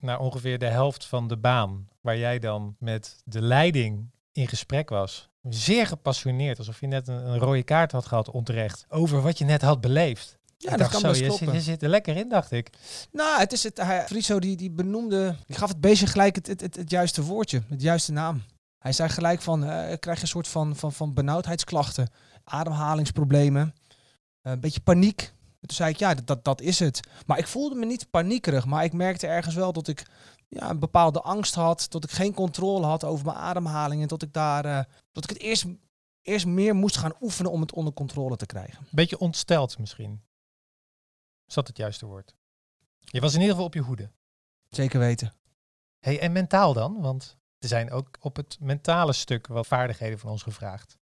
naar ongeveer de helft van de baan. Waar jij dan met de leiding in gesprek was. Zeer gepassioneerd, alsof je net een, een rode kaart had gehad onterecht. Over wat je net had beleefd. Ja, ik dat kan zo, best kloppen. je zit er lekker in, dacht ik. Nou, het is het. Hij, Friso die, die benoemde. Die gaf het beestje gelijk het, het, het, het juiste woordje, het juiste naam. Hij zei gelijk van: eh, krijg je een soort van, van, van benauwdheidsklachten, ademhalingsproblemen, eh, een beetje paniek. Toen zei ik: ja, dat, dat, dat is het. Maar ik voelde me niet paniekerig, maar ik merkte ergens wel dat ik ja, een bepaalde angst had, dat ik geen controle had over mijn ademhaling en dat ik daar, eh, dat ik het eerst, eerst meer moest gaan oefenen om het onder controle te krijgen. Beetje ontsteld misschien. Is dat het juiste woord? Je was in ieder geval op je hoede. Zeker weten. Hey, en mentaal dan? Want er zijn ook op het mentale stuk wel vaardigheden van ons gevraagd.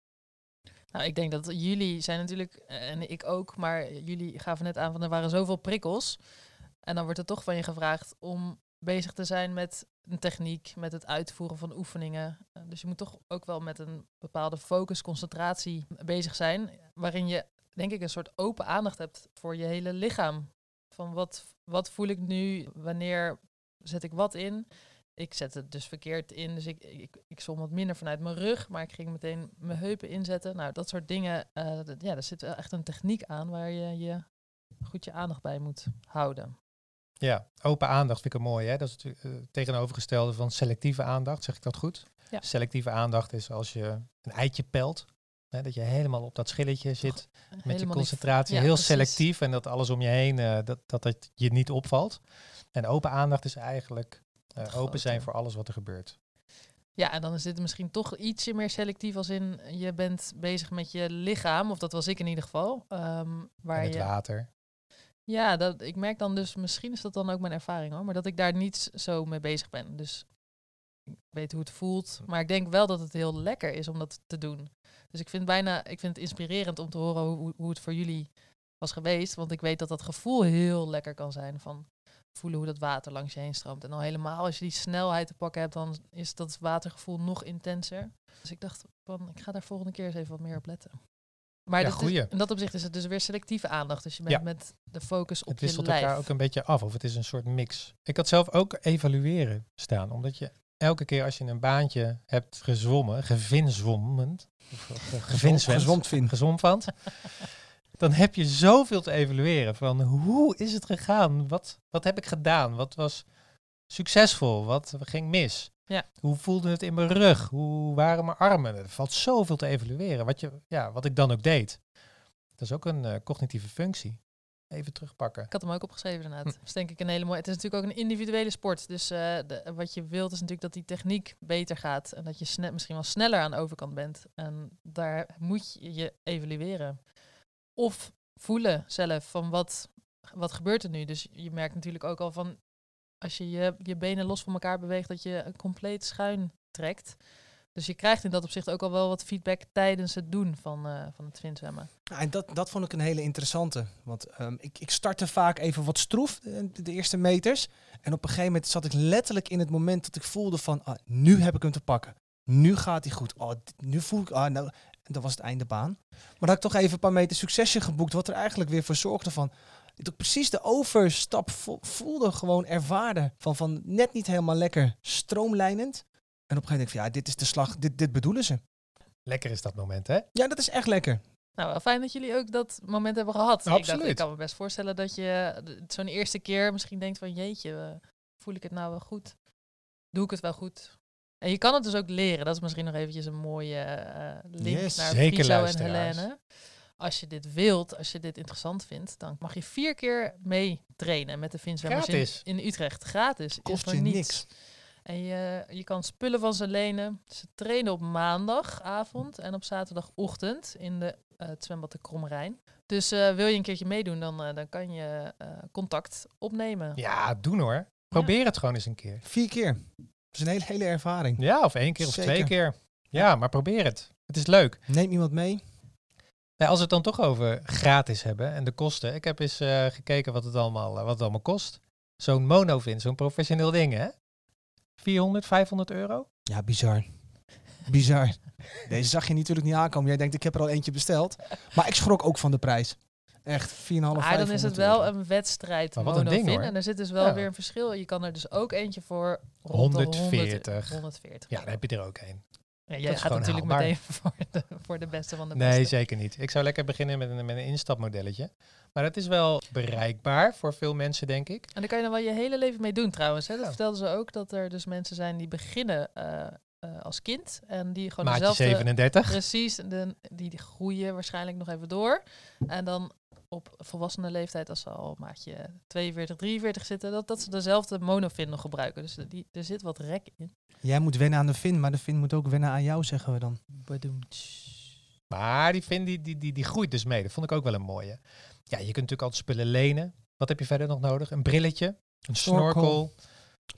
Nou, ik denk dat jullie zijn natuurlijk, eh, en ik ook, maar jullie gaven net aan van er waren zoveel prikkels. En dan wordt er toch van je gevraagd om bezig te zijn met een techniek, met het uitvoeren van oefeningen. Eh, Dus je moet toch ook wel met een bepaalde focus, concentratie bezig zijn, waarin je denk ik een soort open aandacht hebt voor je hele lichaam. Van wat, wat voel ik nu, wanneer zet ik wat in? Ik zet het dus verkeerd in, dus ik, ik, ik zwom wat minder vanuit mijn rug, maar ik ging meteen mijn heupen inzetten. Nou, dat soort dingen, eh, dat- ja, daar zit wel echt een techniek aan waar je je goed je aandacht bij moet houden. Ja, open aandacht vind ik mooi. Hè? Dat is het eh, tegenovergestelde van selectieve aandacht. Zeg ik dat goed? Ja. Selectieve aandacht is als je een eitje pelt. Hè, dat je helemaal op dat schilletje zit met je Helemaal concentratie. ja, heel precies. selectief en dat alles om je heen, eh, dat, dat het je niet opvalt. En open aandacht is eigenlijk eh, open zijn voor alles wat er gebeurt. Ja, en dan is dit misschien toch ietsje meer selectief als in je bent bezig met je lichaam, of dat was ik in ieder geval. ehm, waar en het je, water. Ja, dat, ik merk dan dus, misschien is dat dan ook mijn ervaring hoor, maar dat ik daar niet zo mee bezig ben. Dus ik weet hoe het voelt, maar ik denk wel dat het heel lekker is om dat te doen. Dus ik vind bijna, ik vind het inspirerend om te horen hoe, hoe- het voor jullie was geweest, want ik weet dat dat gevoel heel lekker kan zijn van voelen hoe dat water langs je heen stroomt. En dan helemaal als je die snelheid te pakken hebt, dan is dat watergevoel nog intenser. Dus ik dacht van, ik ga daar volgende keer eens even wat meer op letten. Maar Ja, dat is- in dat opzicht is het dus weer selectieve aandacht. Dus je bent Ja. met de focus op Het je wisselt lijf. elkaar ook een beetje af, of het is een soort mix. Ik had zelf ook evalueren staan, omdat je elke keer als je een baantje hebt gezwommen, gevinzwommen, of ge- gevinzwemd, gezwomd, dan heb je zoveel te evalueren van hoe is het gegaan? Wat, wat heb ik gedaan? Wat was succesvol? Wat ging mis? Ja. Hoe voelde het in mijn rug? Hoe waren mijn armen? Er valt zoveel te evalueren. Wat, je, ja, wat ik dan ook deed. Dat is ook een eh, cognitieve functie. Even terugpakken. Ik had hem ook opgeschreven inderdaad. Hm. Dat is denk ik een hele mooie. Het is natuurlijk ook een individuele sport. Dus eh, de- wat je wilt is natuurlijk dat die techniek beter gaat. En dat je sne- misschien wel sneller aan de overkant bent. En daar moet je je evalueren. Of voelen zelf van wat, wat gebeurt er nu. Dus je merkt natuurlijk ook al van als je, je je benen los van elkaar beweegt, dat je compleet schuin trekt. Dus je krijgt in dat opzicht ook al wel wat feedback tijdens het doen van, eh, van het vinzwemmen. Nou, en dat, dat vond ik een hele interessante. Want ehm, ik, ik startte vaak even wat stroef, de, de eerste meters. En op een gegeven moment zat ik letterlijk in het moment dat ik voelde van, ah, nu heb ik hem te pakken. Nu gaat hij goed. Oh, nu voel ik, ah, nou, en dat was het einde baan. Maar dan had ik toch even een paar meter succesje geboekt, wat er eigenlijk weer voor zorgde van, ik precies de overstap vo- voelde, gewoon ervaarde. Van, van net niet helemaal lekker stroomlijnend. En op een gegeven moment denk ik van, ja, dit is de slag, dit, dit bedoelen ze. Lekker is dat moment, hè? Ja, dat is echt lekker. Nou, wel fijn dat jullie ook dat moment hebben gehad. Ik, dacht, Absoluut. ik kan me best voorstellen dat je zo'n eerste keer misschien denkt van jeetje, voel ik het nou wel goed? Doe ik het wel goed? En je kan het dus ook leren. Dat is misschien nog eventjes een mooie eh, link Yes. naar Zeker, Friso en. Helene. Als je dit wilt, als je dit interessant vindt, dan mag je vier keer mee trainen met de Vinswemmers in, in Utrecht. Gratis. Is Kost je niets. niks. En je, je kan spullen van ze lenen. Ze trainen op maandagavond en op zaterdagochtend in de, eh, het zwembad de Krommerijn. Dus eh, wil je een keertje meedoen, dan, eh, dan kan je eh, contact opnemen. Ja, doen hoor. Probeer het gewoon eens een keer. Vier keer. Dat is een hele, hele ervaring. Ja, of één keer of Zeker. twee keer. Ja, maar probeer het. Het is leuk. Neem iemand mee. Nou, als we het dan toch over gratis hebben en de kosten. Ik heb eens eh, gekeken wat het allemaal, wat het allemaal kost. Zo'n monovin, zo'n professioneel ding, hè? 400, 500 euro? Ja, bizar. Bizar. Deze zag je natuurlijk niet aankomen. Jij denkt, ik heb er al eentje besteld. Maar ik schrok ook van de prijs. Echt, 4,5, Maar dan is het 500 wel euro. een wedstrijd Maar wat een ding, hoor. En er zit dus wel Ja. weer een verschil. Je kan er dus ook eentje voor rond de 140. 140. Ja, dan heb je er ook een. Ja, jij gaat natuurlijk haalbaar. meteen voor de, voor de beste van de Nee, beste. zeker niet. Ik zou lekker beginnen met een, met een instapmodelletje. Maar dat is wel bereikbaar voor veel mensen, denk ik. En daar kan je dan wel je hele leven mee doen trouwens. Hè? Dat Ja. vertelden ze ook, dat er dus mensen zijn die beginnen eh, eh, als kind. En die gewoon Maatje dezelfde... 37. Precies, de, die, groeien waarschijnlijk nog even door. En dan op volwassene leeftijd, als ze al maatje 42, 43 zitten, dat, dat ze dezelfde monofin nog gebruiken. Dus die, er zit wat rek in. Jij moet wennen aan de Vin, maar de Vin moet ook wennen aan jou, zeggen we dan. Maar die, vind, die, die, die, die groeit dus mee. Dat vond ik ook wel een mooie. Ja, je kunt natuurlijk altijd spullen lenen. Wat heb je verder nog nodig? Een brilletje, een Snorkel.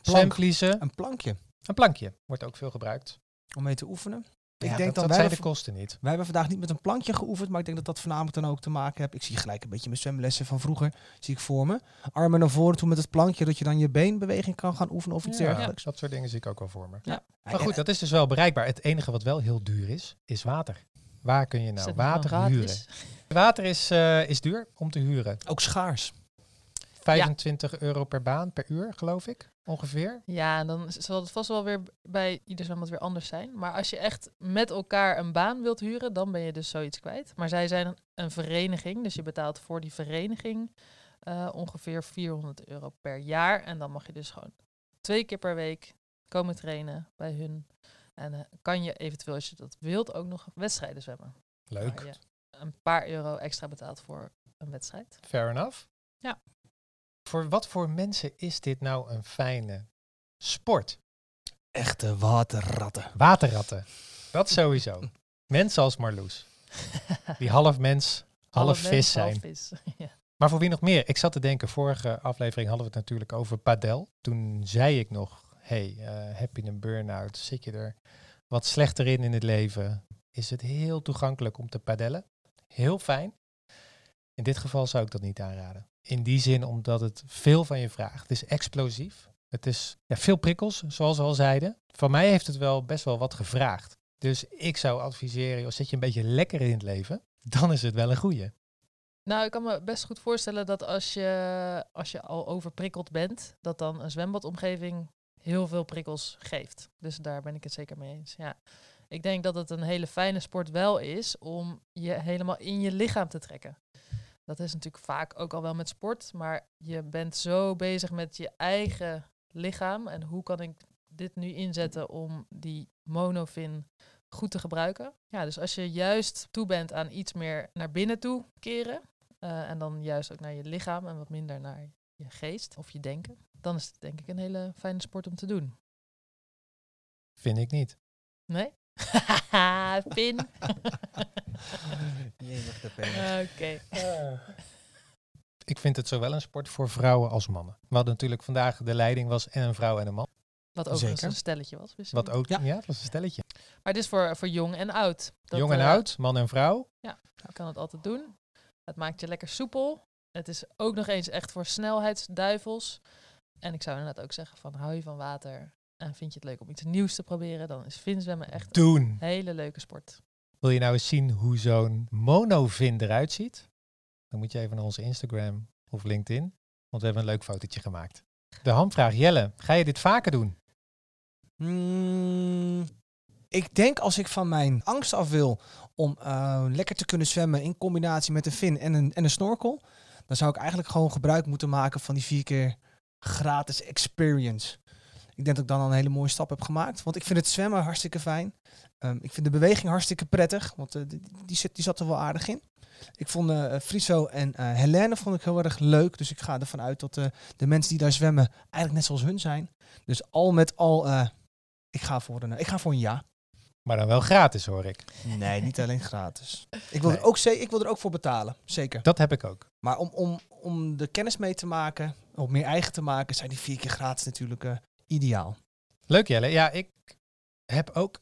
zwemvliezen, Een plankje een plankje. Wordt ook veel gebruikt. om mee te oefenen. Ja, ik denk dat, wij zijn de kosten niet. wij hebben vandaag niet met een plankje geoefend, maar ik denk dat dat voornamelijk dan ook te maken heeft. Ik zie gelijk een beetje mijn zwemlessen van vroeger, zie ik voor me. Armen naar voren toe met het plankje, dat je dan je beenbeweging kan gaan oefenen of iets Ja, dergelijks. dat soort dingen zie ik ook wel voor me. Ja. Maar goed, dat is dus wel bereikbaar. Het enige wat wel heel duur is, is water. Waar kun je nou water gewoon huren? gratis? Water is, eh, is duur om te huren. Ook schaars. 25 euro per baan per uur, geloof ik, ongeveer. Ja, en dan zal het vast wel weer bij ieder zwembad weer anders zijn. Maar als je echt met elkaar een baan wilt huren, dan ben je dus zoiets kwijt. Maar zij zijn een, een vereniging, dus je betaalt voor die vereniging eh, ongeveer 400 euro per jaar. En dan mag je dus gewoon twee keer per week komen trainen bij hun. En eh, kan je eventueel, als je dat wilt, ook nog wedstrijden zwemmen. Leuk. Je een paar euro extra betaalt voor een wedstrijd. Fair enough. Ja. Voor wat voor mensen is dit nou een fijne sport? Echte waterratten. Waterratten. Dat sowieso. Mensen als Marloes. Die half mens, half, Half vis mens, zijn. half vis. ja. Maar voor wie nog meer? Ik zat te denken, vorige aflevering hadden we het natuurlijk over padel. Toen zei ik nog, hey, eh, heb je een burn-out? Zit je er wat slechter in in het leven? Is het heel toegankelijk om te padellen? Heel fijn. In dit geval zou ik dat niet aanraden. In die zin omdat het veel van je vraagt. Het is explosief. Het is ja, veel prikkels, zoals we al zeiden. Van mij heeft het wel best wel wat gevraagd. Dus ik zou adviseren, joh, zit je een beetje lekker in het leven, dan is het wel een goeie. Nou, ik kan me best goed voorstellen dat als je, als je al overprikkeld bent, dat dan een zwembadomgeving heel veel prikkels geeft. Dus daar ben ik het zeker mee eens. Ja. Ik denk dat het een hele fijne sport wel is om je helemaal in je lichaam te trekken. Dat is natuurlijk vaak ook al wel met sport, maar je bent zo bezig met je eigen lichaam en hoe kan ik dit nu inzetten om die monofin goed te gebruiken. Ja, dus als je juist toe bent aan iets meer naar binnen toe keren, eh, en dan juist ook naar je lichaam en wat minder naar je geest of je denken, dan is het denk ik een hele fijne sport om te doen. Vind ik niet. Nee? Pin. Penis. Oké. Ik vind het zowel een sport voor vrouwen als mannen. We hadden natuurlijk vandaag de leiding was en een vrouw en een man. Wat Zeker. een stelletje was. je Wat ook, ja. Ja. het was een stelletje. Maar dit is voor, voor jong en oud. Dat, Jong en eh, oud, man en vrouw. Je kan het altijd doen. Het maakt je lekker soepel. Het is ook nog eens echt voor snelheidsduivels. En ik zou inderdaad ook zeggen van hou je van water en vind je het leuk om iets nieuws te proberen, dan is vinzwemmen echt een hele leuke sport. Wil je nou eens zien hoe zo'n monovin eruit ziet? Dan moet je even naar onze Instagram of LinkedIn, want we hebben een leuk fotootje gemaakt. De hamvraag, Jelle, ga je dit vaker doen? Mm, ik denk als ik van mijn angst af wil om eh, lekker te kunnen zwemmen in combinatie met een fin en een, en een snorkel, dan zou ik eigenlijk gewoon gebruik moeten maken van die vier keer gratis experience. Ik denk dat ik dan al een hele mooie stap heb gemaakt. Want ik vind het zwemmen hartstikke fijn. Ehm, ik vind de beweging hartstikke prettig, want eh, die, die, zit, die zat er wel aardig in. Ik vond eh Friso en eh Helene vond ik heel erg leuk. Dus ik ga ervan uit dat eh, de mensen die daar zwemmen eigenlijk net zoals hun zijn. Dus al met al, eh, ik, ga voor een, ik ga voor een ja. Maar dan wel gratis, hoor ik. Nee, niet alleen gratis. Ik wil, Nee. er, ook, ik wil er ook voor betalen, zeker. Dat heb ik ook. Maar om, om, om de kennis mee te maken, om meer eigen te maken, zijn die vier keer gratis natuurlijk eh, ideaal. Leuk, Jelle. Ja, ik heb ook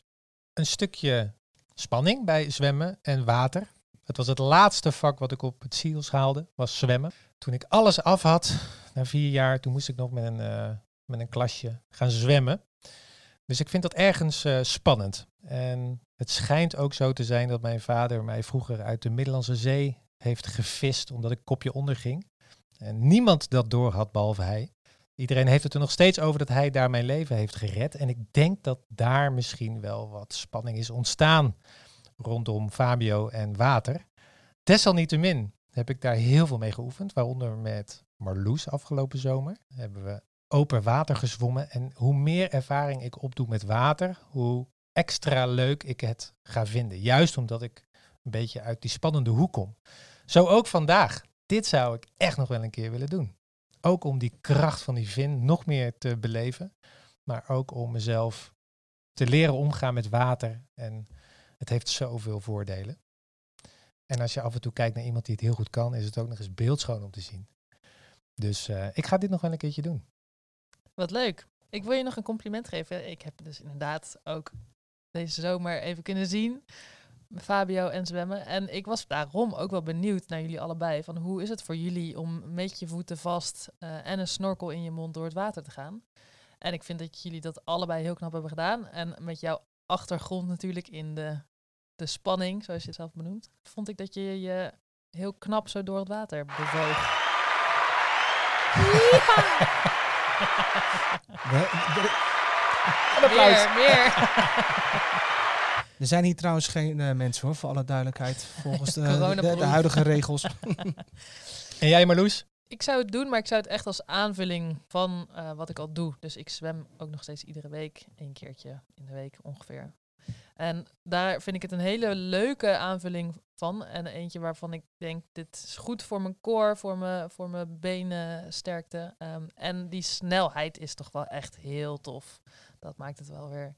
een stukje spanning bij zwemmen en water. Het was het laatste vak wat ik op het SEALS haalde, was zwemmen. Toen ik alles af had, na vier jaar, toen moest ik nog met een, eh, met een klasje gaan zwemmen. Dus ik vind dat ergens eh, spannend. En het schijnt ook zo te zijn dat mijn vader mij vroeger uit de Middellandse Zee heeft gevist omdat ik kopje onder ging. En niemand dat door had, behalve hij. Iedereen heeft het er nog steeds over dat hij daar mijn leven heeft gered. En ik denk dat daar misschien wel wat spanning is ontstaan rondom Fabio en water. Desalniettemin heb ik daar heel veel mee geoefend, waaronder met Marloes afgelopen zomer. Hebben we open water gezwommen. En hoe meer ervaring ik opdoe met water, hoe extra leuk ik het ga vinden. Juist omdat ik een beetje uit die spannende hoek kom. Zo ook vandaag. Dit zou ik echt nog wel een keer willen doen. Ook om die kracht van die vin nog meer te beleven. Maar ook om mezelf te leren omgaan met water. En het heeft zoveel voordelen. En als je af en toe kijkt naar iemand die het heel goed kan, is het ook nog eens beeldschoon om te zien. Dus eh, ik ga dit nog wel een keertje doen. Wat leuk. Ik wil je nog een compliment geven. Ik heb dus inderdaad ook deze zomer even kunnen zien. Fabio en zwemmen. En ik was daarom ook wel benieuwd naar jullie allebei. Van hoe is het voor jullie om met je voeten vast eh, en een snorkel in je mond door het water te gaan? En ik vind dat jullie dat allebei heel knap hebben gedaan. En met jouw achtergrond natuurlijk in de, de spanning, zoals je het zelf benoemt, vond ik dat je je heel knap zo door het water bewoog. Meer, meer. Er zijn hier trouwens geen eh, mensen hoor, voor alle duidelijkheid. Volgens de, de, huidige regels. En jij Marloes? Ik zou het doen, maar ik zou het echt als aanvulling van eh, wat ik al doe. Dus ik zwem ook nog steeds iedere week, één keertje in de week ongeveer. En daar vind ik het een hele leuke aanvulling van. En eentje waarvan ik denk, dit is goed voor mijn core, voor mijn, voor mijn benensterkte. Ehm, en die snelheid is toch wel echt heel tof. Dat maakt het wel weer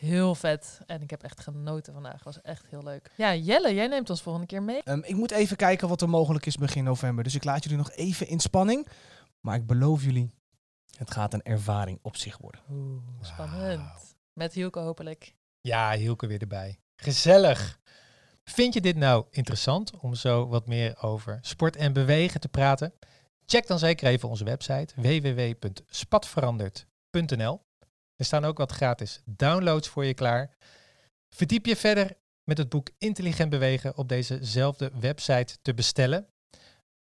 heel vet. En ik heb echt genoten vandaag. Het was echt heel leuk. Ja, Jelle, jij neemt ons volgende keer mee. Ehm, ik moet even kijken wat er mogelijk is begin november. Dus ik laat jullie nog even in spanning. Maar ik beloof jullie, het gaat een ervaring op zich worden. Oeh, spannend. Met Hielke hopelijk. Ja, Hielke weer erbij. Gezellig. Vind je dit nou interessant om zo wat meer over sport en bewegen te praten? Check dan zeker even onze website www.spatveranderd.nl. Er staan ook wat gratis downloads voor je klaar. Verdiep je verder met het boek Intelligent Bewegen op dezezelfde website te bestellen.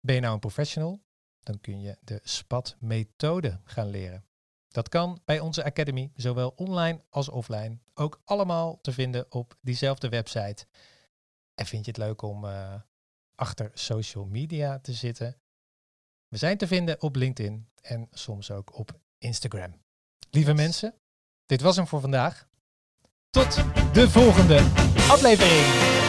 Ben je nou een professional? Dan kun je de SPAT-methode gaan leren. Dat kan bij onze Academy, zowel online als offline. Ook allemaal te vinden op diezelfde website. En vind je het leuk om eh, achter social media te zitten? We zijn te vinden op LinkedIn en soms ook op Instagram. Lieve mensen, dit was hem voor vandaag. Tot de volgende aflevering.